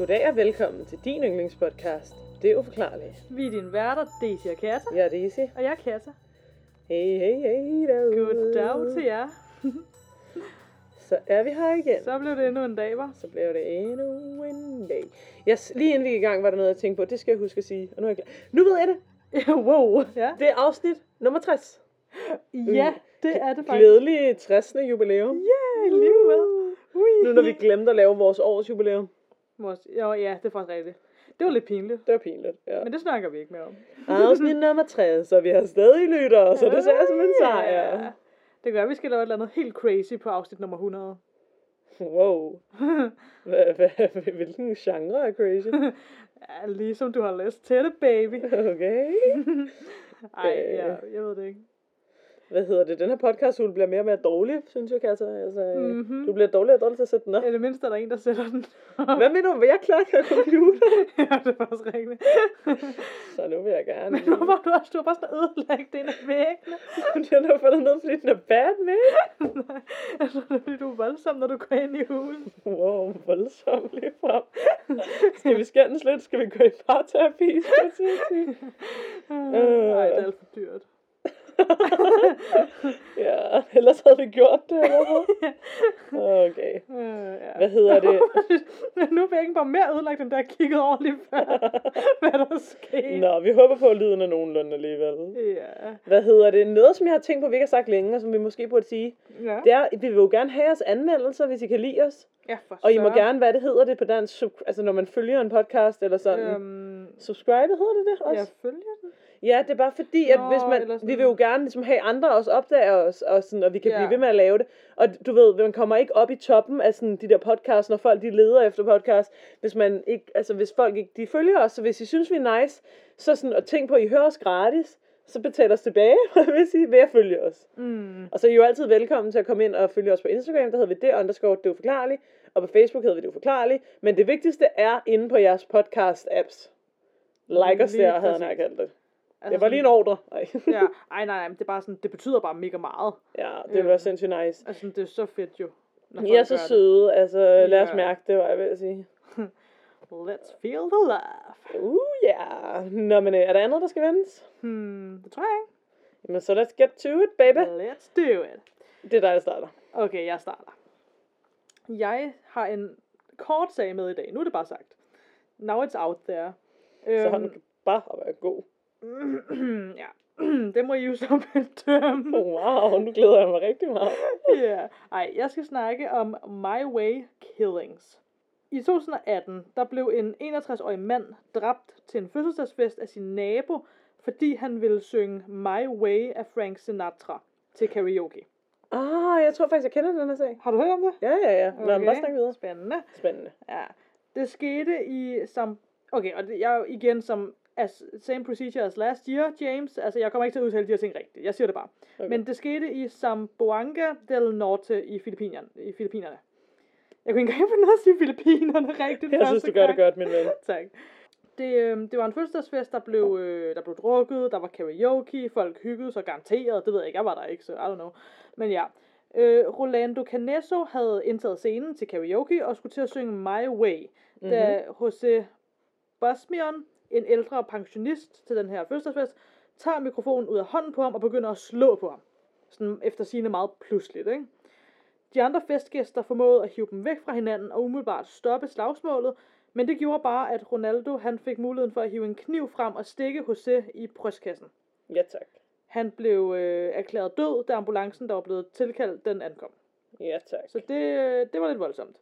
Goddag og velkommen til din yndlingspodcast. Det er uforklarligt. Vi er dine værter, Daisy og Katta. Jeg er Daisy. Og jeg er Katta. Hey, hey, hey derude. Goddag til jer. Så er vi her igen. Så blev det endnu en dag, var. Så blev det endnu en dag. Yes, lige inden vi i gang, var der noget, jeg tænkte på. Det skal jeg huske at sige. Og nu er jeg klar. Nu ved jeg det. wow. Ja. Det er afsnit nummer 60. ja, det er det faktisk. Glædelige 60. jubilæum. Ja, yeah, livet. Ui. Nu når vi glemte at lave vores års jubilæum. Vores, jo, ja, det er faktisk rigtigt. Det var lidt pinligt. Det var pinligt, ja. Men det snakker vi ikke mere om. Afsnit nummer 60, så vi har stadig lyttere, så det ser jeg som en sejr. Ja. Det gør, at vi skal lave et eller andet helt crazy på afsnit nummer 100. Wow. Hva- hva- Hvilken genre er crazy? ja, ligesom du har lyst til det, baby. Okay. Ej, Øh. ja, jeg ved det ikke. Hvad hedder det? Den her podcast bliver mere og mere dårlig, synes jeg, Katja. Altså, Mhm. mm-hmm. Du bliver dårligere og dårligere til at sætte den op. I det mindste er der en, der sætter den. Hvad mener du? Vil jeg klakke af computer? ja, det er faktisk rigtigt. Så nu vil jeg gerne. Men nu var du også, du har bare sådan ødelagt en af væggene. Den har faldet ned, fordi den er bad med. Nej, altså det er fordi, du er voldsom, når du går ind i huset. Wow, voldsomt lige frem. Skal vi skændes lidt? Skal vi gå i parterapi? Skal jeg sige? Nej, det er alt for dyrt. ja, ellers havde vi gjort det, hvad? Okay. Øh, ja. Hvad hedder det? nu er væggen bare mere ødelagt, end jeg kiggede over lige før, hvad der skete. Nå, vi håber på, at lyden er nogenlunde alligevel. Ja. Hvad hedder det? Noget, som jeg har tænkt på, vi ikke har sagt længe, og som vi måske burde sige, Ja. det er, at vi vil jo gerne have jeres anmeldelser, hvis I kan lide os. ja, for Og I må gerne, hvad det hedder det på dansk, altså når man følger en podcast eller sådan. Øhm, Subscribe, hedder det det også? jeg følger den. Ja, det er bare fordi, at Nå, hvis man, vi vil jo gerne ligesom have andre også opdager os, og, sådan, og vi kan Ja. blive ved med at lave det. Og du ved, man kommer ikke op i toppen af sådan de der podcasts, når folk de leder efter podcast, hvis man ikke, altså hvis folk ikke, de følger os, så hvis I synes, vi er nice, så sådan, og tænk på, at I hører os gratis, så betaler os tilbage, hvis I ved at følge os. Mm. Og så er I jo altid velkommen til at komme ind og følge os på Instagram, der hedder vi det underscore det uforklarligt, og på Facebook hedder vi det uforklarligt, men det vigtigste er inde på jeres podcast-apps. Like os der, havde præcis. kaldt det. Altså Det var lige en ordre. Ej. Ja, ej, nej, nej, men det er bare sådan, det betyder bare mega meget. Ja, det var Ja. sindssygt nice. Altså, det er så fedt jo. Når I er så gør det. søde, altså lad os Ja. mærke det, var jeg ved at sige. Let's feel the love. Uh, ja. Nå, men øh, er der andet, der skal vendes? Hmm, det tror jeg ikke. Jamen, så let's get to it, baby. Let's do it. Det er dig, der starter. Okay, jeg starter. Jeg har en kort sag med i dag. Nu er det bare sagt. Now it's out there. Så Øhm, han kan bare være god. ja, det må I jo så bedømme. Wow, nu glæder jeg mig rigtig meget. ja. Ej, jeg skal snakke om My Way Killings. I 2018, der blev en 61-årig mand dræbt til en fødselsdagsfest af sin nabo, fordi han ville synge My Way af Frank Sinatra til karaoke. Ah, jeg tror faktisk, jeg kender den her sag. Har du hørt om det? Ja, ja, ja. Lad okay. bare snakke videre. Spændende. Spændende. Ja. Det skete i som... Okay, og det, jeg igen som... As, same procedure as last year, James. Altså, jeg kommer ikke til at udtale de her ting rigtigt. Jeg siger det bare. Okay. Men det skete i Zamboanga del Norte i Filippinerne. I Filippinerne. Jeg kunne ikke engang finde at sige Filippinerne rigtigt Jeg synes, du gør det gang. godt, min ven. Tak. Det, øh, det var en fødselsdagsfest, der blev, øh, der blev drukket, der var karaoke, folk hyggede sig garanteret, det ved jeg ikke, jeg var der ikke, så I don't know. Men ja, øh, Rolando Canesso havde indtaget scenen til karaoke og skulle til at synge My Way, mm-hmm. da Jose Basmion, en ældre pensionist til den her fødselsdagsfest, tager mikrofonen ud af hånden på ham og begynder at slå på ham. Sådan efter sine meget pludseligt, ikke? De andre festgæster formåede at hive dem væk fra hinanden og umiddelbart stoppe slagsmålet, men det gjorde bare, at Ronaldo han fik muligheden for at hive en kniv frem og stikke Jose i brystkassen. Ja, tak. Han blev øh, erklæret død, da ambulancen, der var blevet tilkaldt, den ankom. Ja, tak. Så det, det var lidt voldsomt.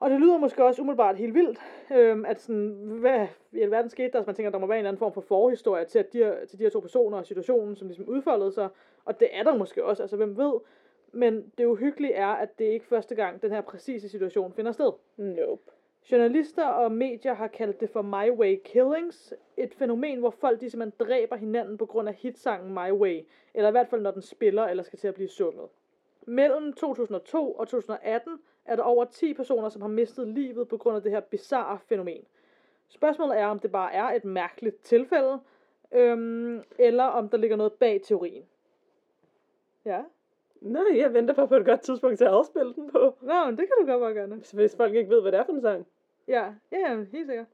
Og det lyder måske også umiddelbart helt vildt, øhm, at sådan, hvad i alverden skete der, så man tænker, at der må være en eller anden form for forhistorie til, at de her, til de her to personer og situationen, som ligesom udfoldede sig. Og det er der måske også, altså hvem ved. Men det uhyggelige er, at det ikke første gang, den her præcise situation finder sted. Nope. Journalister og medier har kaldt det for My Way Killings, et fænomen, hvor folk de simpelthen dræber hinanden på grund af hitsangen My Way, eller i hvert fald når den spiller eller skal til at blive sunget. Mellem 2002 og 2018 er der over 10 personer, som har mistet livet på grund af det her bizarre fænomen. Spørgsmålet er, om det bare er et mærkeligt tilfælde, øhm, eller om der ligger noget bag teorien. Ja. Nej, jeg venter bare på et godt tidspunkt til at afspille den på. Nå, men det kan du godt bare gøre. Så hvis folk ikke ved, hvad det er for en sang. Ja, ja, ja, helt sikkert.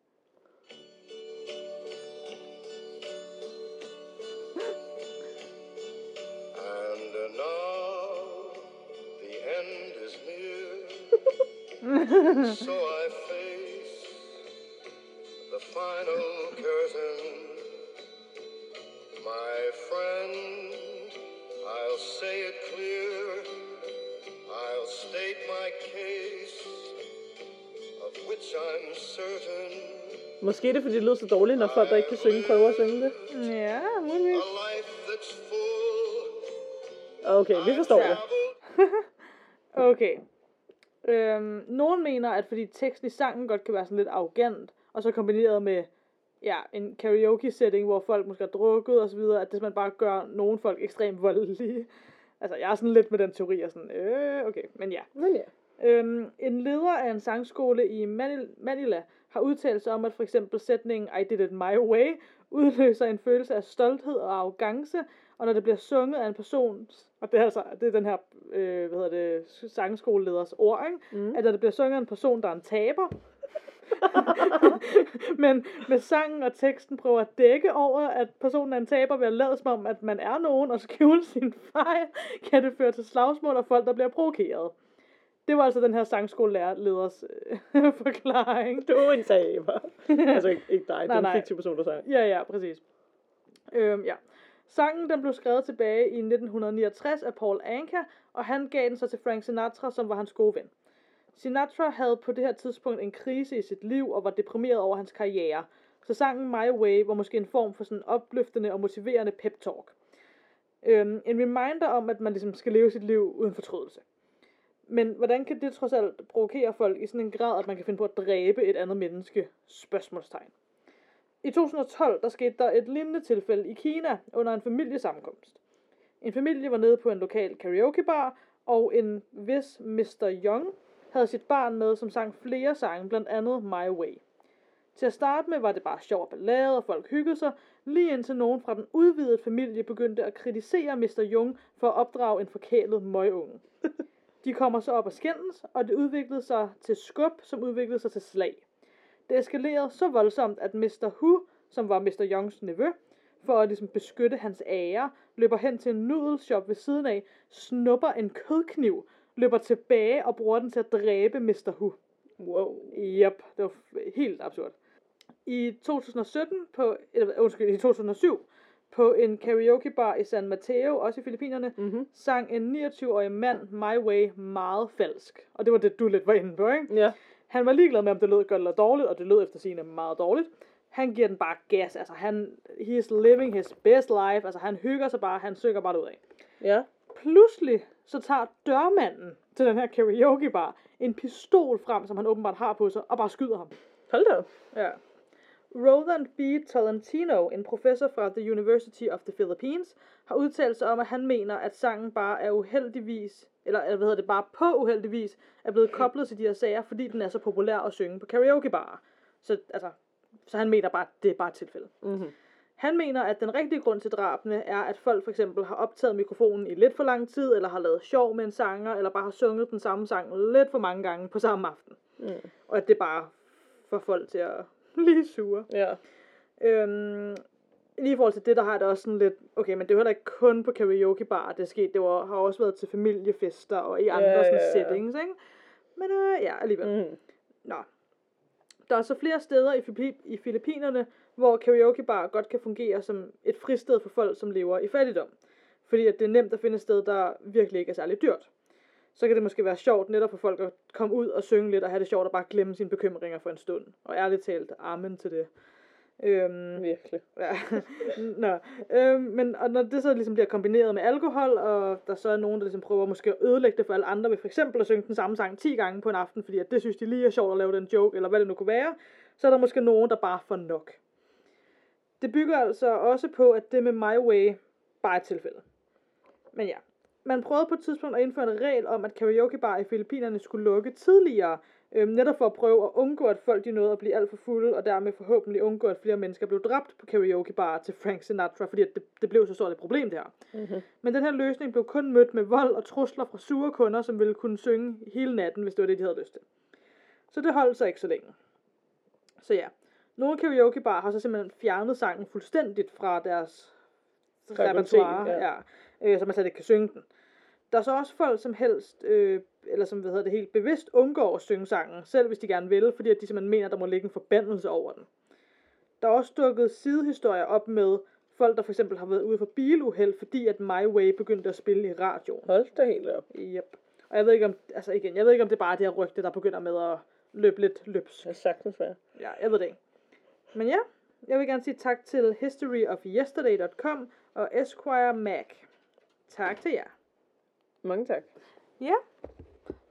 So I face the final curtain. My friend, I'll say it clear, I'll state my case, of which I'm certain. Måske er det, fordi det lyder så dårligt, når folk, der ikke kan synge, prøver at synge det. Ja, muligvis. A life that's full. Okay, vi forstår det. Travel Okay. Øhm, nogen mener, at fordi teksten i sangen godt kan være sådan lidt arrogant, og så kombineret med ja, en karaoke-setting, hvor folk måske har drukket og så videre, at det simpelthen bare gør nogle folk ekstremt voldelige. Altså, jeg er sådan lidt med den teori, og sådan, øh, okay, men ja. Men ja. Øhm, en leder af en sangskole i Manil- Manila har udtalt sig om, at for eksempel sætningen I did it my way udløser en følelse af stolthed og arrogance, og når det bliver sunget af en person, og det er altså det er den her øh, hvad hedder det, sangskoleleders ord, ikke? Mm. at når det bliver sunget af en person, der er en taber, men med sangen og teksten prøver at dække over, at personen er en taber ved at lade som om, at man er nogen og skjule sin fejl, kan det føre til slagsmål og folk, der bliver provokeret. Det var altså den her sangskoleleders øh, forklaring. Du er en taber. altså ikke, ikke dig, det er Nej, en nej. fiktiv person, der sang. Ja, ja, præcis. Øhm, ja. Sangen den blev skrevet tilbage i 1969 af Paul Anka, og han gav den så til Frank Sinatra, som var hans gode ven. Sinatra havde på det her tidspunkt en krise i sit liv og var deprimeret over hans karriere. Så sangen My Way var måske en form for sådan opløftende og motiverende pep talk. Øhm, en reminder om, at man ligesom skal leve sit liv uden fortrydelse. Men hvordan kan det trods alt provokere folk i sådan en grad, at man kan finde på at dræbe et andet menneske? Spørgsmålstegn. I 2012 der skete der et lignende tilfælde i Kina under en familiesammenkomst. En familie var nede på en lokal karaokebar, og en vis Mr. Young havde sit barn med, som sang flere sange, blandt andet My Way. Til at starte med var det bare sjov og ballade, og folk hyggede sig, lige indtil nogen fra den udvidede familie begyndte at kritisere Mr. Young for at opdrage en forkælet møgunge. De kommer så op og skændes, og det udviklede sig til skub, som udviklede sig til slag. Det eskalerede så voldsomt, at Mr. Hu, som var Mr. Youngs nevø, for at ligesom beskytte hans ære, løber hen til en nudelshop ved siden af, snupper en kødkniv, løber tilbage og bruger den til at dræbe Mr. Hu. Wow. Yep, det var helt absurd. I 2017 på, eller, undskyld, i 2007 på en karaokebar i San Mateo, også i Filippinerne, Mm-hmm. sang en 29-årig mand My Way meget falsk. Og det var det, du lidt var inde på, ikke? Ja. Han var ligeglad med, om det lød godt eller dårligt, og det lød efter sigende meget dårligt. Han giver den bare gas, altså han, he's living his best life, altså han hygger sig bare, han synger bare ud af. Ja. Pludselig så tager dørmanden til den her karaokebar en pistol frem, som han åbenbart har på sig, og bare skyder ham. Hold da. Ja. Roland B. Tolentino, en professor fra The University of the Philippines, har udtalt sig om, at han mener, at sangen bare er uheldigvis, eller hvad hedder det, bare på uheldigvis, er blevet koblet til de her sager, fordi den er så populær at synge på karaokebarer. Så, altså, så han mener bare, at det er bare et tilfælde. Mm-hmm. Han mener, at den rigtige grund til drabene er, at folk for eksempel har optaget mikrofonen i lidt for lang tid, eller har lavet sjov med en sanger, eller bare har sunget den samme sang lidt for mange gange på samme aften. Mm. Og at det bare får folk til at blive sure. Ja. Øhm, lige i forhold til det, der har det også sådan lidt, okay, men det er jo heller ikke kun på karaokebar, det er sket, det var, har også været til familiefester og i andre Ja, sådan ja, ja. settings, ikke? Men øh, ja, alligevel. Mm. Nå. Der er så flere steder i, i Filippinerne, hvor karaokebar godt kan fungere som et fristed for folk, som lever i fattigdom. Fordi at det er nemt at finde et sted, der virkelig ikke er særlig dyrt. Så kan det måske være sjovt netop for folk at komme ud og synge lidt og have det sjovt og bare glemme sine bekymringer for en stund. Og ærligt talt, amen til det. Øhm, Virkelig. Ja. Nå. Øhm, men og når det så ligesom bliver kombineret med alkohol, og der så er nogen, der ligesom prøver måske at ødelægge det for alle andre, ved for eksempel at synge den samme sang 10 gange på en aften, fordi at det synes de lige er sjovt at lave den joke, eller hvad det nu kunne være, så er der måske nogen, der bare får nok. Det bygger altså også på, at det med My Way bare er et tilfælde. Men ja, man prøvede på et tidspunkt at indføre en regel om, at karaokebar i Filippinerne skulle lukke tidligere, øhm, netop for at prøve at undgå, at folk de nåede at blive alt for fulde, og dermed forhåbentlig undgå, at flere mennesker blev dræbt på karaokebar til Frank Sinatra, fordi det, det blev så stort et problem det her. Mm-hmm. Men den her løsning blev kun mødt med vold og trusler fra sure kunder, som ville kunne synge hele natten, hvis det var det, de havde lyst til. Så det holdt sig ikke så længe. Så ja, nogle karaokebar har så simpelthen fjernet sangen fuldstændigt fra deres repertoire, ja. ja, øh, så man slet ikke kan synge den. Der er så også folk, som helst, øh, eller som hvad hedder det, helt bevidst undgår at synge sangen, selv hvis de gerne vil, fordi at de simpelthen mener, at der må ligge en forbandelse over den. Der er også dukket sidehistorier op med folk, der for eksempel har været ude for biluheld, fordi at My Way begyndte at spille i radioen. Hold da helt op. Yep. Og jeg ved ikke om, altså igen, jeg ved ikke om det er bare det her rygte, der begynder med at løbe lidt løbs. Det er sagtens være. Ja, jeg ved det ikke. Men ja, jeg vil gerne sige tak til historyofyesterday.com og Esquire Mac. Tak til jer. Mange tak. Ja.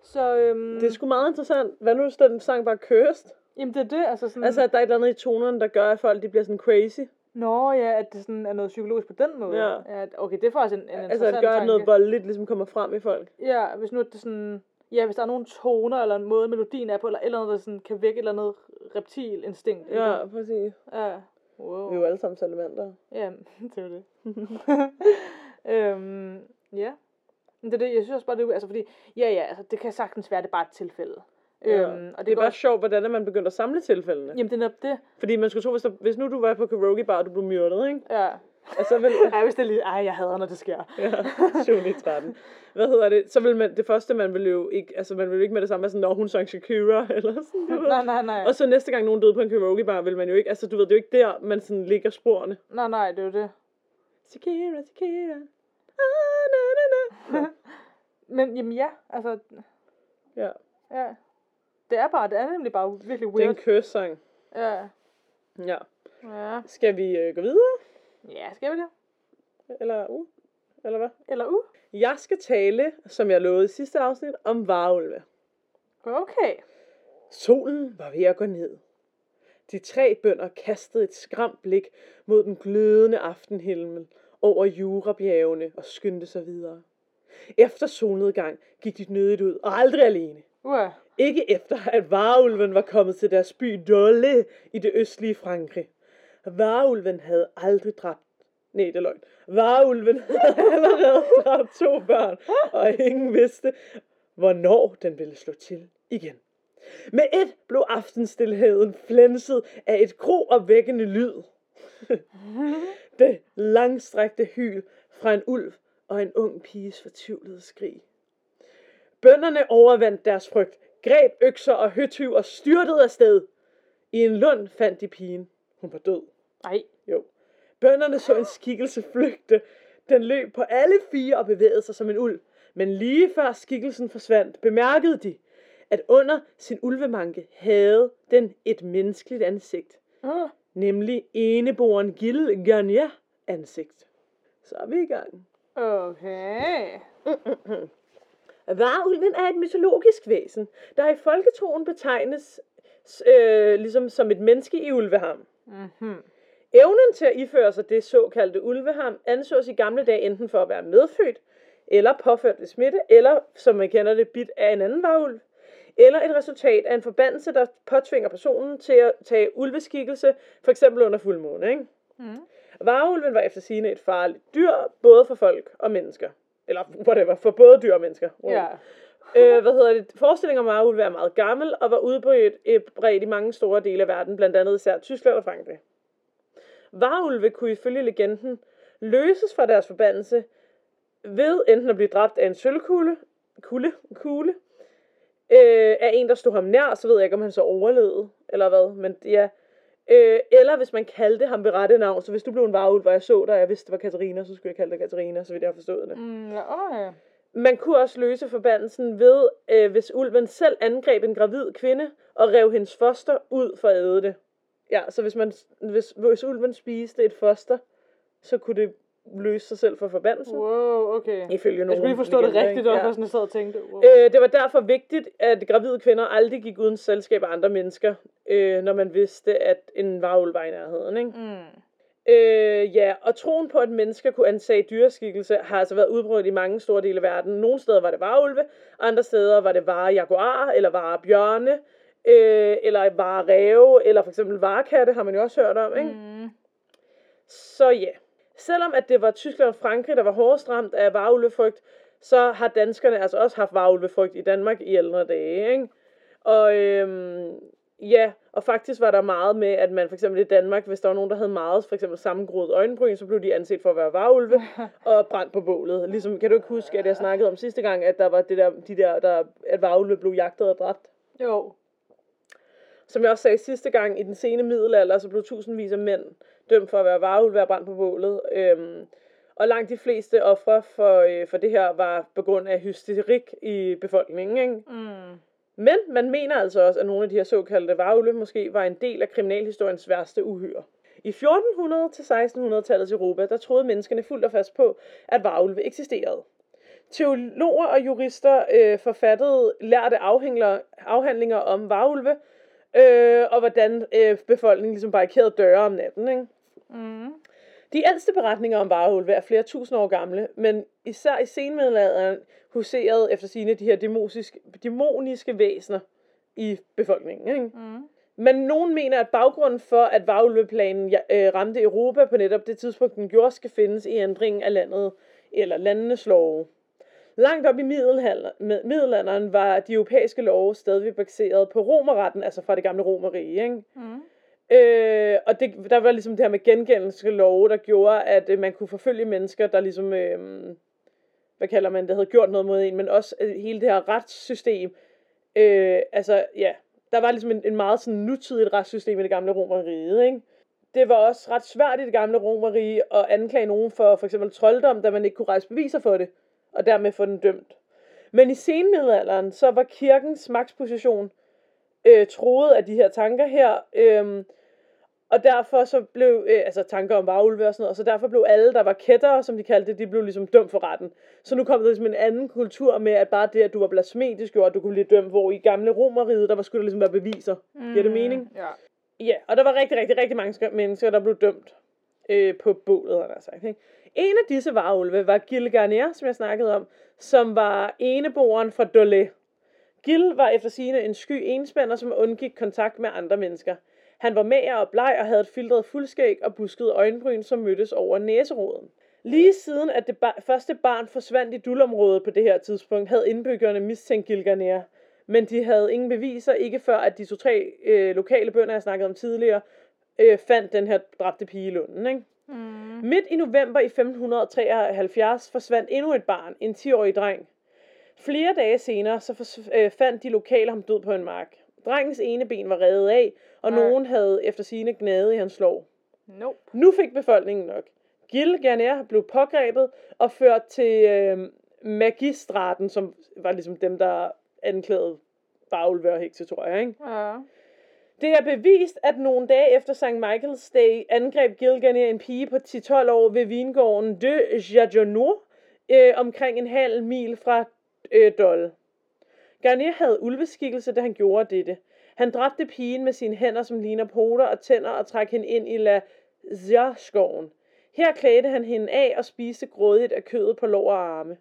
Så, øhm, Det er sgu meget interessant. Hvad nu, hvis den sang bare kørest? jamen det er det, altså sådan, Altså, at der er et eller andet i tonerne, der gør, at folk de bliver sådan crazy. Nå ja, at det sådan er noget psykologisk på den måde. Ja. ja okay, det er faktisk en, en Altså, at det gør, at noget voldeligt ligesom kommer frem i folk. Ja, hvis nu er det sådan, ja, hvis der er nogle toner, eller en måde, melodien er på, eller et eller andet, der sådan kan vække et eller andet reptilinstinkt. i Ja, dig. præcis. Ja. Wow. Vi er jo alle sammen salamandere. Ja, det er jo det. øhm, ja. Men det er det, jeg synes også bare, det er, altså fordi, ja ja, altså det kan sagtens være, det er bare et tilfælde. Ja. Øhm, og Det, det, er bare også, sjovt, hvordan er man begynder at samle tilfældene. jamen det er netop det. Fordi man skulle tro, hvis, der, hvis nu du var på karaoke bar, og du blev myrdet, ikke? Ja. Og så vil... Ej, hvis det lige, ej, jeg hader, når det sker. ja, 7 i 13. Hvad hedder det? Så vil man, det første, man vil jo ikke, altså man vil jo ikke med det samme, sådan, når hun sang Shakira, eller sådan, ved. nej, nej, nej. Og så næste gang nogen døde på en karaoke bar, vil man jo ikke, altså du ved, det er jo ikke der, man sådan ligger sporene. Nej, nej, det er jo det. Shakira, Shakira. Ah, na, na, na. Men jamen ja, altså, Ja, ja. Det er bare, det er nemlig bare virkelig det er weird. en køssang. Ja. Ja. Ja. Skal vi øh, gå videre? Ja, skal vi det? Eller uh? Eller hvad? Eller u? Jeg skal tale, som jeg lovede i sidste afsnit, om varulve. Okay. Solen var ved at gå ned. De tre bønder kastede et skræmt blik mod den glødende aftenhimmel over Jurabjergene og skyndte sig videre. Efter solnedgang gik de nødigt ud, og aldrig alene. Ua. Ikke efter, at varulven var kommet til deres by Dolle i det østlige Frankrig. Varulven havde aldrig dræbt Nej, det er løgn. Varulven havde allerede dræbt to børn, og ingen vidste, hvornår den ville slå til igen. Med et blev aftenstilheden flænset af et kroopvækkende lyd. det langstrakte hyl fra en ulv og en ung piges fortvivlede skrig. Bønderne overvandt deres frygt, greb økser og høtyv og styrtede afsted. I en lund fandt de pigen. Hun var død. Ej. Jo. Bønderne så en skikkelse flygte. Den løb på alle fire og bevægede sig som en ulv. Men lige før skikkelsen forsvandt, bemærkede de, at under sin ulvemanke havde den et menneskeligt ansigt. Uh. Nemlig eneboren Gilgania ansigt. Så er vi i gang. Okay. Varulven er et mytologisk væsen, der i folketroen betegnes øh, ligesom som et menneske i ulveham. Mm-hmm. Evnen til at iføre sig det såkaldte ulveham ansås i gamle dage enten for at være medfødt, eller påført ved smitte, eller som man kender det, bit af en anden varulv, eller et resultat af en forbandelse, der påtvinger personen til at tage ulveskikkelse, for eksempel under fuldmåne. Ikke? Mm. Varulven var efter sigende et farligt dyr, både for folk og mennesker. Eller whatever, for både dyr og mennesker. Ja. Øh, hvad hedder det? Forestillingen om varulv er meget gammel og var udbredt øh, bredt i mange store dele af verden, blandt andet især Tyskland og Frankrig. Varulve kunne ifølge legenden løses fra deres forbandelse ved enten at blive dræbt af en sølvkugle, kugle, kugle, øh, af en, der stod ham nær, så ved jeg ikke, om han så overlevede, eller hvad, men ja. Øh, eller hvis man kaldte ham ved rette navn, så hvis du blev en varulv, og jeg så dig, og jeg vidste, det var Katarina, så skulle jeg kalde dig Katarina, så vidt jeg har forstået det. Mm, ja, okay. Man kunne også løse forbandelsen ved, øh, hvis ulven selv angreb en gravid kvinde og rev hendes foster ud for at æde det. Ja, så hvis, man, hvis, hvis ulven spiste et foster, så kunne det løse sig selv for forbandelsen. Wow, okay. Ifølge Jeg nogle skulle lige forstå det legender, rigtigt, det Ja. ja. sådan, jeg sad og tænkte. Wow. Øh, det var derfor vigtigt, at gravide kvinder aldrig gik uden selskab af andre mennesker, øh, når man vidste, at en varulv var i nærheden. Ikke? Mm. Øh, ja, og troen på, at mennesker kunne ansage dyreskikkelse, har altså været udbredt i mange store dele af verden. Nogle steder var det varulve, andre steder var det vare jaguar, eller vare bjørne, øh, eller vare ræve, eller for eksempel varekatte, har man jo også hørt om, ikke? Mm. Så ja, selvom at det var Tyskland og Frankrig, der var hårdest ramt af varulvefrygt, så har danskerne altså også haft varulvefrygt i Danmark i ældre dage, ikke? Og øhm, Ja, og faktisk var der meget med, at man for eksempel i Danmark, hvis der var nogen, der havde meget for eksempel sammengroet øjenbryn, så blev de anset for at være varulve og brændt på bålet. Ligesom, kan du ikke huske, at jeg snakkede om sidste gang, at der var det der, de der, der at varulve blev jagtet og dræbt? Jo. Som jeg også sagde sidste gang, i den sene middelalder, så blev tusindvis af mænd dømt for at være varulve og brændt på bålet. Øhm, og langt de fleste ofre for, øh, for det her var på grund af hysterik i befolkningen. Ikke? Mm. Men man mener altså også, at nogle af de her såkaldte varulve måske var en del af kriminalhistoriens værste uhyre. I 1400 til 1600-tallets Europa, der troede menneskene fuldt og fast på, at varulve eksisterede. Teologer og jurister øh, forfattede lærte afhandlinger om varulve, øh, og hvordan øh, befolkningen ligesom barrikerede døre om natten. Ikke? Mm. De ældste beretninger om varulve er flere tusind år gamle, men især i senmiddelalderen huserede efter sine de her demoniske, demoniske væsener i befolkningen. Ikke? Mm. Men nogen mener, at baggrunden for, at varulveplanen øh, ramte Europa på netop det tidspunkt, den gjorde, skal findes i ændringen af landet eller landenes love. Langt op i middelalderen, var de europæiske love stadig baseret på romerretten, altså fra det gamle romerige. Ikke? Mm. Øh, og det, der var ligesom det her med gengældelse love, der gjorde, at øh, man kunne forfølge mennesker, der ligesom, øh, hvad kalder man det, havde gjort noget mod en, men også øh, hele det her retssystem. Øh, altså, ja, der var ligesom en, en meget sådan nutidigt retssystem i det gamle romeriet, ikke? Det var også ret svært i det gamle romerige at anklage nogen for for eksempel trolddom, da man ikke kunne rejse beviser for det, og dermed få den dømt. Men i senmiddelalderen, så var kirkens magtposition øh, troede af de her tanker her, øh, og derfor så blev, øh, altså tanker om varulve og sådan noget, og så derfor blev alle, der var kættere, som de kaldte det, de blev ligesom dømt for retten. Så nu kom der ligesom en anden kultur med, at bare det, at du var blasfemisk, gjorde, at du kunne blive dømt, hvor i gamle romeriet, der var skulle der ligesom være beviser. Mm. Giver det mening? Ja. Ja, og der var rigtig, rigtig, rigtig mange sk- mennesker, der blev dømt øh, på bålet, har jeg sagt. Ikke? En af disse varulve var Gil Garnier, som jeg snakkede om, som var eneboeren fra Dolé. Gil var efter sine en sky enspænder, som undgik kontakt med andre mennesker. Han var mager og bleg og havde et filtret fuldskæg og busket øjenbryn, som mødtes over næseroden. Lige siden at det bar- første barn forsvandt i dulområdet på det her tidspunkt, havde indbyggerne mistænkt Gilganer. Men de havde ingen beviser, ikke før at de to-tre øh, lokale bønder, jeg snakkede om tidligere, øh, fandt den her dræbte pige i lunden. Ikke? Mm. Midt i november i 1573 forsvandt endnu et barn, en 10-årig dreng. Flere dage senere så øh, fandt de lokale ham død på en mark. Drengens ene ben var revet af, og Nej. nogen havde efter sine gnadet i hans lår. Nope. Nu fik befolkningen nok. Gil Garner blev pågrebet og ført til øh, magistraten, som var ligesom dem, der anklagede Bagulve og Hekse, tror jeg. Ikke? Ja. Det er bevist, at nogle dage efter St. Michael's Day angreb Gilganer en pige på 10-12 år ved vingården de Jajonur, øh, omkring en halv mil fra øh, Dol. Garnier havde ulveskikkelse, da han gjorde dette. Han dræbte pigen med sine hænder, som ligner poter og tænder, og trak hende ind i La Zia-skoven. Her klædte han hende af og spiste grådigt af kødet på lår og arme.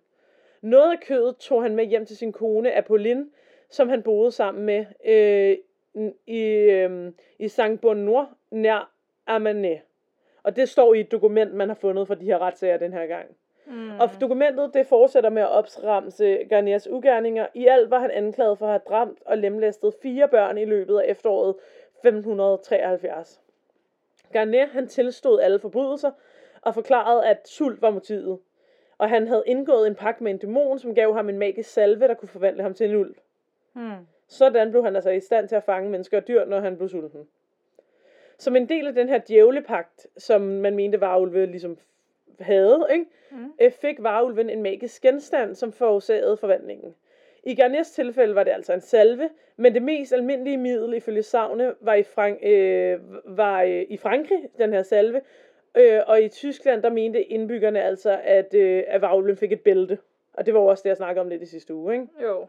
Noget af kødet tog han med hjem til sin kone Apolline, som han boede sammen med øh, i, øh, i Saint Bonnoir nær Amané. Og det står i et dokument, man har fundet fra de her retssager den her gang. Mm. Og dokumentet det fortsætter med at opsramse Garniers ugerninger. I alt var han anklaget for at have dræmt og lemlæstet fire børn i løbet af efteråret 1573. Garnier han tilstod alle forbrydelser og forklarede, at sult var motivet. Og han havde indgået en pagt med en dæmon, som gav ham en magisk salve, der kunne forvandle ham til en ulv. Mm. Sådan blev han altså i stand til at fange mennesker og dyr, når han blev sulten. Som en del af den her djævlepagt, som man mente varulve ligesom havde, ikke? Mm. fik varulven en magisk genstand, som forårsagede forvandlingen. I Garniers tilfælde var det altså en salve, men det mest almindelige middel ifølge savne var i, Frank- øh, var øh, i Frankrig, den her salve, øh, og i Tyskland, der mente indbyggerne altså, at, øh, at varulven fik et bælte. Og det var også det, jeg snakkede om lidt i sidste uge, ikke? Jo.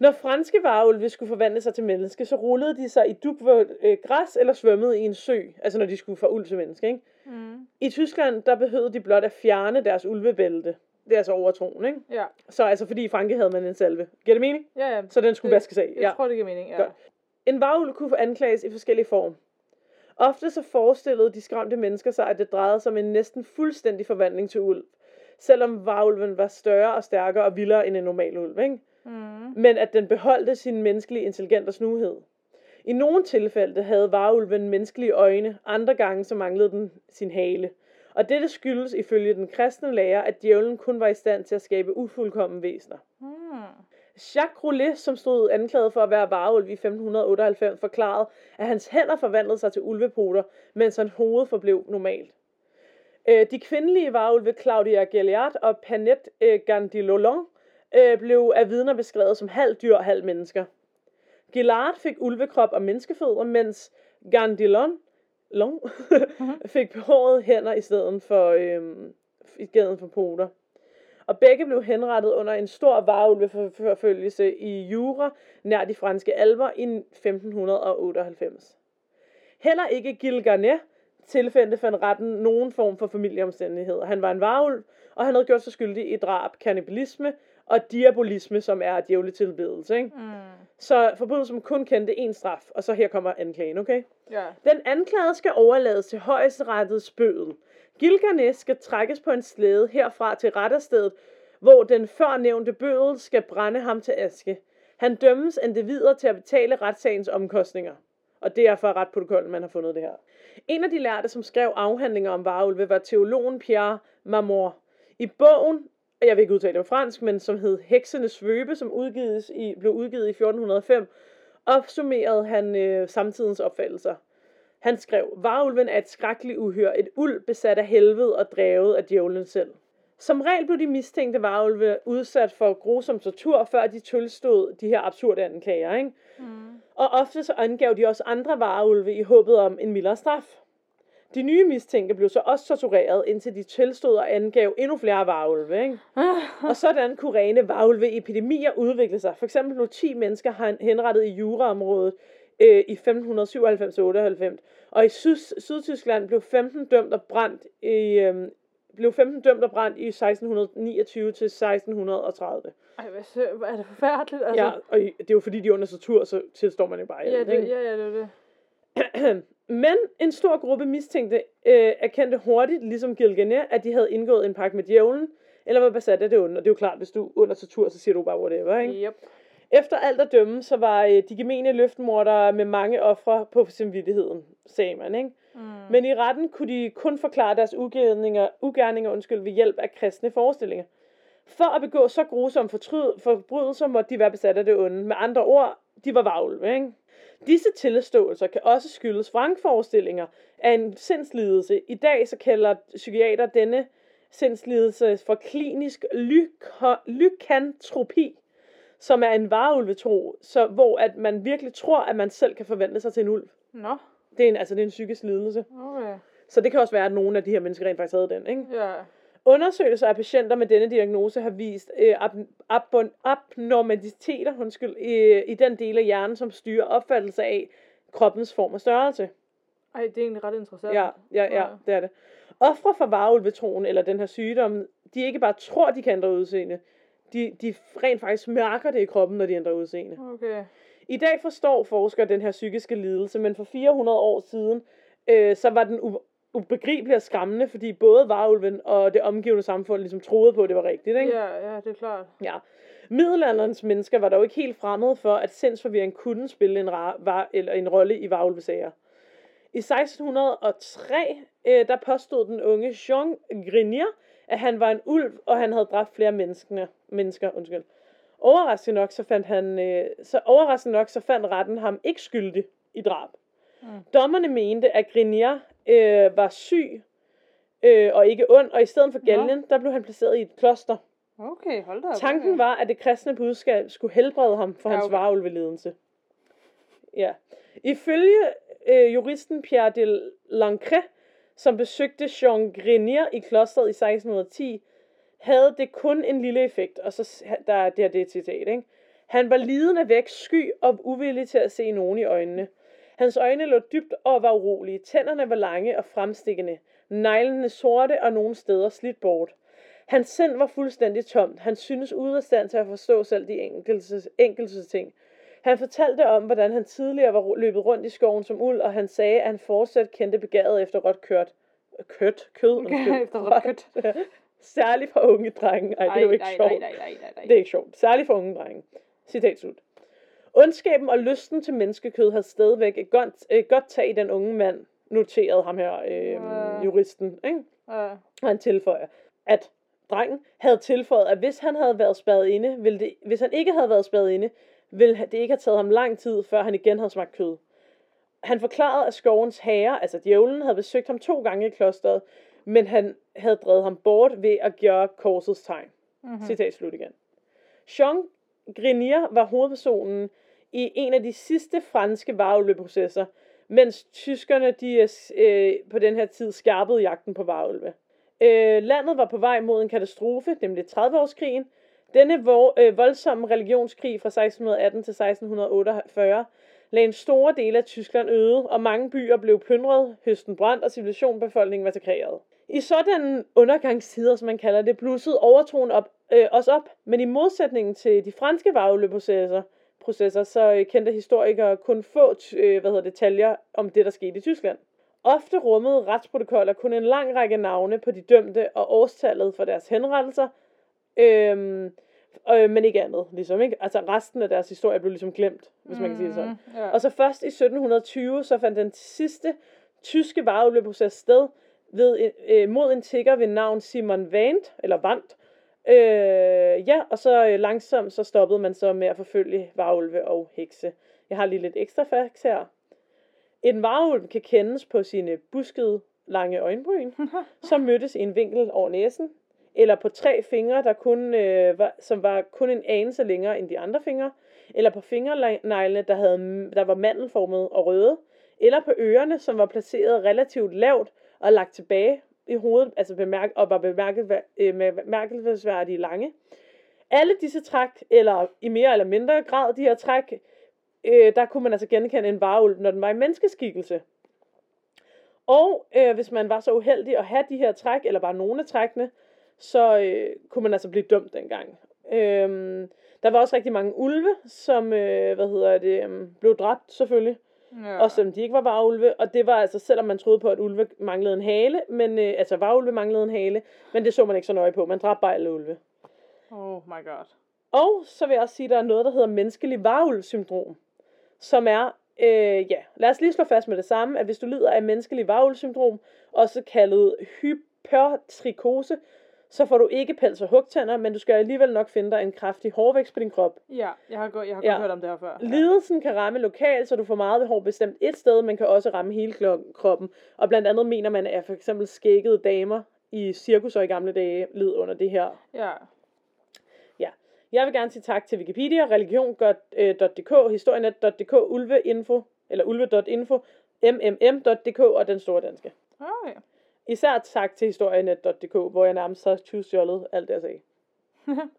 Når franske varulve skulle forvandle sig til menneske, så rullede de sig i dugvådt øh, græs eller svømmede i en sø, altså når de skulle fra ulv til menneske, ikke? Mm. I Tyskland, der behøvede de blot at fjerne deres ulvebælte. Det er altså overtroen, ikke? Ja. Så altså fordi i Frankrig havde man en salve. Giver det mening? Ja, ja. Så den skulle Det- vaskes af. Jeg Ja. tror, det giver mening, ja. Godt. En varulv kunne anklages i forskellige form. Ofte så forestillede de skræmte mennesker sig, at det drejede sig om en næsten fuldstændig forvandling til ulv. Selvom varulven var større og stærkere og vildere end en normal ulv, ikke? Mm. men at den beholdte sin menneskelige intelligens og snuhed. I nogle tilfælde havde varulven menneskelige øjne, andre gange så manglede den sin hale. Og dette skyldes ifølge den kristne lærer, at djævlen kun var i stand til at skabe ufuldkommen væsener. Hmm. Jacques Roulet, som stod anklaget for at være varulv i 1598, forklarede, at hans hænder forvandlede sig til ulvepoter, mens hans hoved forblev normalt. Øh, De kvindelige varulve Claudia Galliard og Panette øh, Gandilolon øh, blev af vidner beskrevet som halv dyr og halv mennesker. Gillard fik ulvekrop og menneskefødder, mens Gandilon long, fik behårede hænder i stedet for, øhm, i stedet for poter. Og begge blev henrettet under en stor varulveforfølgelse i Jura nær de franske alber i 1598. Heller ikke Gilles Garnet tilfældte fandt retten nogen form for familieomstændigheder. Han var en varulv, og han havde gjort sig skyldig i drab, kannibalisme og diabolisme, som er djævletilbedelse. Ikke? Mm. Så forbrydelsen kun kendte én straf, og så her kommer anklagen, okay? Ja. Den anklagede skal overlades til højesterettets bødel. Gilganes skal trækkes på en slæde herfra til retterstedet, hvor den førnævnte bødel skal brænde ham til aske. Han dømmes endte videre til at betale retssagens omkostninger. Og det er fra retprotokollen, man har fundet det her. En af de lærte, som skrev afhandlinger om varulve, var teologen Pierre Marmor. I bogen, jeg vil ikke udtale det på fransk, men som hed Heksenes Svøbe, som udgives i, blev udgivet i 1405, opsummerede han øh, samtidens opfattelser. Han skrev, Varulven er et skrækkeligt uhyr, et uld besat af helvede og drevet af djævlen selv. Som regel blev de mistænkte varulve udsat for grusom tortur, før de tilstod de her absurde anklager. Ikke? Mm. Og ofte så angav de også andre varulve i håbet om en mildere straf. De nye mistænkte blev så også tortureret, indtil de tilstod og angav endnu flere varulve. Ikke? Og sådan kunne rene varulve-epidemier udvikle sig. For eksempel blev 10 mennesker henrettet i Juraområdet øh, i 1597-98. Og i Syd- Sydtyskland blev 15 dømt og brændt i, øh, blev 15 dømt og brændt i 1629 til 1630. Ej, hvad sø, er det forfærdeligt, altså. Ja, og det er jo fordi, de er under tortur, så tilstår man jo bare ja, det, ja, ja, det er det. Men en stor gruppe mistænkte øh, erkendte hurtigt, ligesom Gilgamesh, at de havde indgået en pagt med djævlen, eller var besat af det onde. Og det er jo klart, hvis du er under tortur, så siger du bare whatever, ikke? Yep. Efter alt at dømme, så var øh, de gemene løftmordere med mange ofre på samvittigheden, sagde man, ikke? Mm. Men i retten kunne de kun forklare deres ugerninger, ugerninger undskyld, ved hjælp af kristne forestillinger. For at begå så grusomme forbrydelser, måtte de være besat af det onde. Med andre ord, de var vaglve, ikke? Disse tilståelser kan også skyldes vrangforestillinger af en sindslidelse. I dag så kalder psykiater denne sindslidelse for klinisk lyko- lykantropi, som er en varulvetro, så, hvor at man virkelig tror, at man selv kan forvandle sig til en ulv. Nå, Det er en, altså det er en psykisk lidelse. okay. Så det kan også være, at nogle af de her mennesker rent faktisk havde den. Ikke? Ja. Undersøgelser af patienter med denne diagnose har vist øh, ab- ab- abnormaliteter undskyld, i, i den del af hjernen, som styrer opfattelse af kroppens form og størrelse. Ej, det er egentlig ret interessant. Ja, ja, ja, det er det. Ofre for varulvetroen eller den her sygdom, de ikke bare tror, de kan ændre udseende. De, de rent faktisk mærker det i kroppen, når de ændrer udseende. Okay. I dag forstår forskere den her psykiske lidelse, men for 400 år siden, øh, så var den u- ubegribelig og skræmmende, fordi både varulven og det omgivende samfund ligesom troede på, at det var rigtigt. Ikke? Ja, ja, det er klart. Ja. Middelalderens mennesker var dog ikke helt fremmede for, at sindsforvirring kunne spille en, ra- var, eller en rolle i varulvesager. I 1603, øh, der påstod den unge Jean Grenier, at han var en ulv, og han havde dræbt flere mennesker. mennesker undskyld. Overraskende nok, så fandt han, øh, så overraskende nok, så fandt retten ham ikke skyldig i drab. Mm. Dommerne mente, at Grenier øh, var syg øh, og ikke ond, og i stedet for galgen, der blev han placeret i et kloster. Okay, hold da op. Tanken okay. var, at det kristne budskab skulle helbrede ham for Ja, hans okay. varulvelidelse. Ja. Ifølge øh, juristen Pierre de Lancret, som besøgte Jean Grenier i klosteret i 1610, havde det kun en lille effekt, og så der er det her det er et citat, ikke? Han var lidende væk, sky og uvillig til at se nogen i øjnene. Hans øjne lå dybt og var urolige. Tænderne var lange og fremstikkende. Neglene sorte og nogle steder slidt bort. Hans sind var fuldstændig tomt. Han synes ude af stand til at forstå selv de enkelte, enkelte ting. Han fortalte om, hvordan han tidligere var løbet rundt i skoven som uld, og han sagde, at han fortsat kendte begæret efter råt kørt. Kørt? Kød? undskyld. Efter råt kød. Særligt for unge drenge. Ej, det er jo ikke sjovt. nej. Det er ikke sjovt. Særligt for unge drenge. Citat slut. Ondskaben og lysten til menneskekød havde stadigvæk et godt, et godt tag i den unge mand, noterede ham her, øh, Ja. juristen. Ikke? Ja. Og han tilføjer, at drengen havde tilføjet, at hvis han havde været spadet inde, ville det, hvis han ikke havde været spadet inde, ville det ikke have taget ham lang tid, før han igen havde smagt kød. Han forklarede, at skovens herre, altså djævlen, havde besøgt ham to gange i klosteret, men han havde drevet ham bort ved at gøre korsets tegn. Mm-hmm. Citat slut igen. Jean Grenier var hovedpersonen i en af de sidste franske varulveprocesser, mens tyskerne de, øh, på den her tid skærpede jagten på varulve. Øh, landet var på vej mod en katastrofe, nemlig 30-årskrigen. Denne vo- øh, voldsomme religionskrig fra 1618 til 1648 lagde en store del af Tyskland øde, og mange byer blev plyndret, høsten brændt, og civilisationbefolkningen massakreret. I sådan undergangstider, som man kalder det, blussede overtroen op, øh, også op, men i modsætning til de franske varulveprocesser, processer, så øh, kendte historikere kun få øh, hvad hedder, detaljer om det, der skete i Tyskland. Ofte rummede retsprotokoller kun en lang række navne på de dømte og årstallet for deres henrettelser, øhm, øh, men ikke andet, ligesom, ikke? Altså resten af deres historie blev ligesom glemt, hvis man kan sige det sådan. Mm, ja. Og så først i 1720, så fandt den sidste tyske varulveproces sted ved, øh, mod en tigger ved navn Simon Vandt, eller Vandt. Øh, ja, og så øh, langsomt så stoppede man så med at forfølge varulve og hekse. Jeg har lige lidt ekstra facts her. En varulv kan kendes på sine buskede lange øjenbryn, som mødtes i en vinkel over næsen, eller på tre fingre, der kun, øh, var, som var kun en anelse længere end de andre fingre, eller på fingerneglene, der, havde, der var mandelformet og røde, eller på ørerne, som var placeret relativt lavt og lagt tilbage i hovedet, altså bemærk, og var bemærket, øh, bemærkelsesværdige lange. Alle disse træk, eller i mere eller mindre grad de her træk, øh, der kunne man altså genkende en varulv, når den var i menneskeskikkelse. Og øh, hvis man var så uheldig at have de her træk, eller bare nogle af trækkene, så øh, kunne man altså blive dømt dengang. Øh, der var også rigtig mange ulve, som øh, hvad hedder det, øh, blev dræbt selvfølgelig ja. Også selvom de ikke var varulve. Og det var altså, selvom man troede på, at ulve manglede en hale, men øh, altså varulve manglede en hale, men det så man ikke så nøje på. Man dræbte bare alle ulve. Oh my god. Og så vil jeg også sige, at der er noget, der hedder menneskelig varulvsyndrom, som er, øh, ja, lad os lige slå fast med det samme, at hvis du lider af menneskelig varulvsyndrom, også kaldet hypertrikose, så får du ikke pels og hugtænder, men du skal alligevel nok finde dig en kraftig hårvækst på din krop. Ja, jeg har godt, jeg har Ja. godt hørt om det her før. Ja. Lidelsen kan ramme lokalt, så du får meget hår bestemt et sted, men kan også ramme hele kroppen. Og blandt andet mener man, at for eksempel skækkede damer i cirkus og i gamle dage led under det her. Ja. Ja. Jeg vil gerne sige tak til Wikipedia, religion.dk, historienet.dk, ulveinfo, eller ulve.info, mmm.dk og den store danske. Okay. Især tak til historienet.dk, hvor jeg nærmest har tyvstjålet alt det, jeg sagde.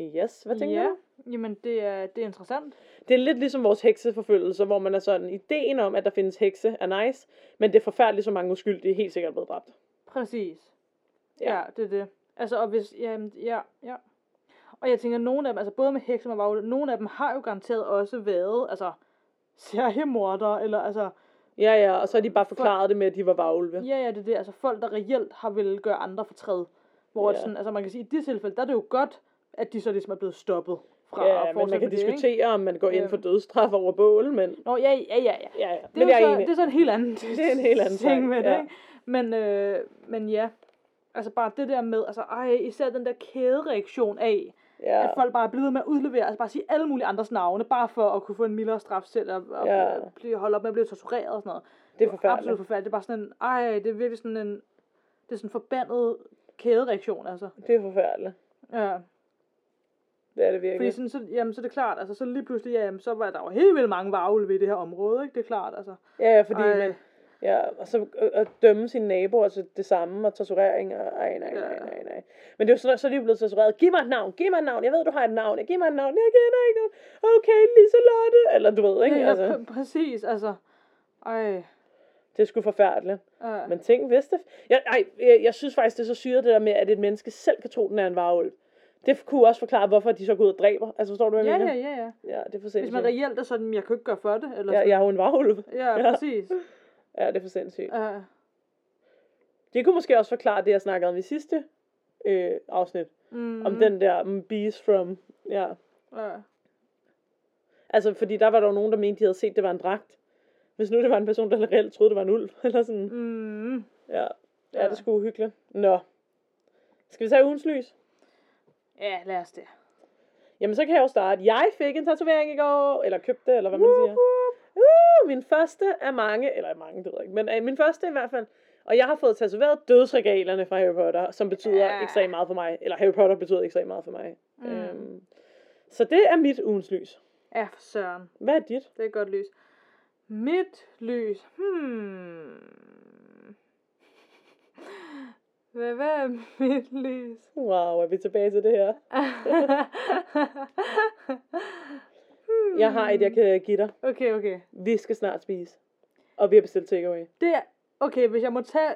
Yes, hvad tænker ja. du? Jamen, det er, det er interessant. Det er lidt ligesom vores hekseforfølgelse, hvor man er sådan, ideen om, at der findes hekse, er nice, men det er forfærdeligt, så mange uskyldige helt sikkert er blevet dræbt. Præcis. Ja. Ja, det er det. Altså, og hvis, ja, ja, ja. Og jeg tænker, nogle af dem, altså både med hekser og varulve, nogle af dem har jo garanteret også været, altså, seriemordere, eller altså, Ja, ja, og så har de bare forklaret det med, at de var varulve. ja, ja, det er det, altså folk, der reelt har vil gøre andre fortræd. Hvor Ja. sådan, altså man kan sige, i de tilfælde, der er det jo godt, at de så ligesom er blevet stoppet fra Ja, at men man kan det, ikke? diskutere, om man går ind Øhm. for dødsstraf over bål, men Nå, ja, ja, ja, ja. ja, ja. Det er, Men jo jeg er så, enig. det er så en helt anden, Det er en helt anden ting med det, ja. ikke? Men, øh, men ja, altså bare det der med, altså ej, især den der kædereaktion af, Ja. at folk bare er blevet ved med at udlevere, altså bare sige alle mulige andres navne, bare for at kunne få en mildere straf selv, og, og Ja. blive, holde op med at blive tortureret og sådan noget. Det er forfærdeligt. Absolut forfærdeligt. Det er bare sådan en, ej, det er virkelig sådan en, det er sådan en forbandet kædereaktion, altså. Det er forfærdeligt. Ja. Det er det Fordi virkelig. sådan, så, jamen, så er det klart, altså så lige pludselig, ja, jamen, så var der jo helt vildt mange varulve i det her område, ikke? Det er klart, altså. Ja, ja, fordi Ej. man, ja, og så at- at dømme sine naboer til det samme, og torturering, og ej, nej, nej, nej, nej. Men det er jo sådan, så er de blevet tortureret. Giv mig et navn, giv mig et navn, jeg ved, du har et navn, giv mig et navn, jeg kender ikke nogen. Okay, Liselotte, eller du ved, ikke? Ja, Altså, pr- præcis, altså. Ej, det er sgu forfærdeligt. ja. Men tænk, hvis det... Jeg, ej, jeg, jeg synes faktisk, det er så syret det der med, at et menneske selv kan tro, den er en varulv. Det kunne også forklare, hvorfor de så går ud og dræber. Altså, forstår du, hvad jeg ja, mener? ja, ja, ja. Ja, det er for Hvis man reelt er sådan, jeg kan ikke gøre for det, eller Ja, sådan. jeg er jo en varulv. Ja, Ja. præcis. Ja, det er for sindssygt. Ja. Det kunne måske også forklare det, jeg snakkede om i sidste øh, afsnit. Mm, Om den der bees from... Ja. Ja. Altså, fordi der var der jo nogen, der mente, de havde set, det var en dragt. Hvis nu det var en person, der reelt troede, det var en ulv. Eller sådan. Mm. Ja, ja, Ja. det sgu uhyggeligt. Nå. Skal vi tage ugens lys? Ja, lad os det. Jamen, så kan jeg jo starte. Jeg fik en tatovering i går, eller købte, eller hvad man siger. Uh, min første af mange, eller mange, det ved jeg ikke, men uh, min første i hvert fald. Og jeg har fået tatoveret dødsregalerne fra Harry Potter, som betyder Ja. ekstremt meget for mig. Eller Harry Potter betyder ekstremt meget for mig. Mm. Øhm, så det er mit ugens lys. Ja, for søren. Hvad er dit? Det er et godt lys. Mit lys. Hmm. Hvad, hvad er mit lys? Wow, er vi tilbage til det her? Jeg har et, jeg kan give dig. Okay, okay. Vi skal snart spise. Og vi har bestilt takeaway. Det er, okay, hvis jeg må tage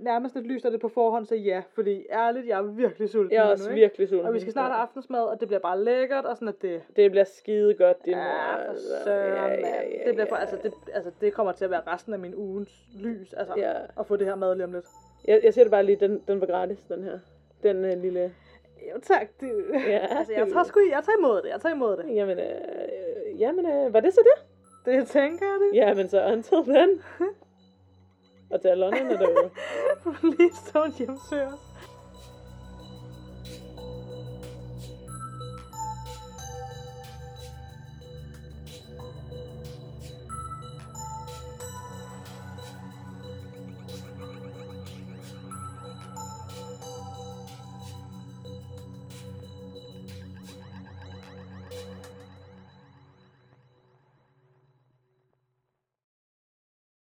nærmest et lys af det på forhånd, så ja. Fordi ærligt, jeg er virkelig sulten Jeg er også nu, ikke? virkelig sulten. Og vi skal snart have aftensmad, og det bliver bare lækkert, og sådan at det... Det bliver skide godt, din Ja, mor. altså. Ja, ja, ja, Det bliver for, altså, det, altså, det kommer til at være resten af min ugens lys, altså, Ja. at få det her mad lige om lidt. Jeg, jeg siger det bare lige, den, den var gratis, den her. Den øh, lille... Jo, tak. Det, Ja, altså, jeg det- tager, sgu, jeg tager imod det, jeg tager imod det. Jamen, øh, øh, jamen øh, var det så det? Det tænker jeg det. Jamen så until then. Og til alle ånderne derude. Please don't hjemsøge os.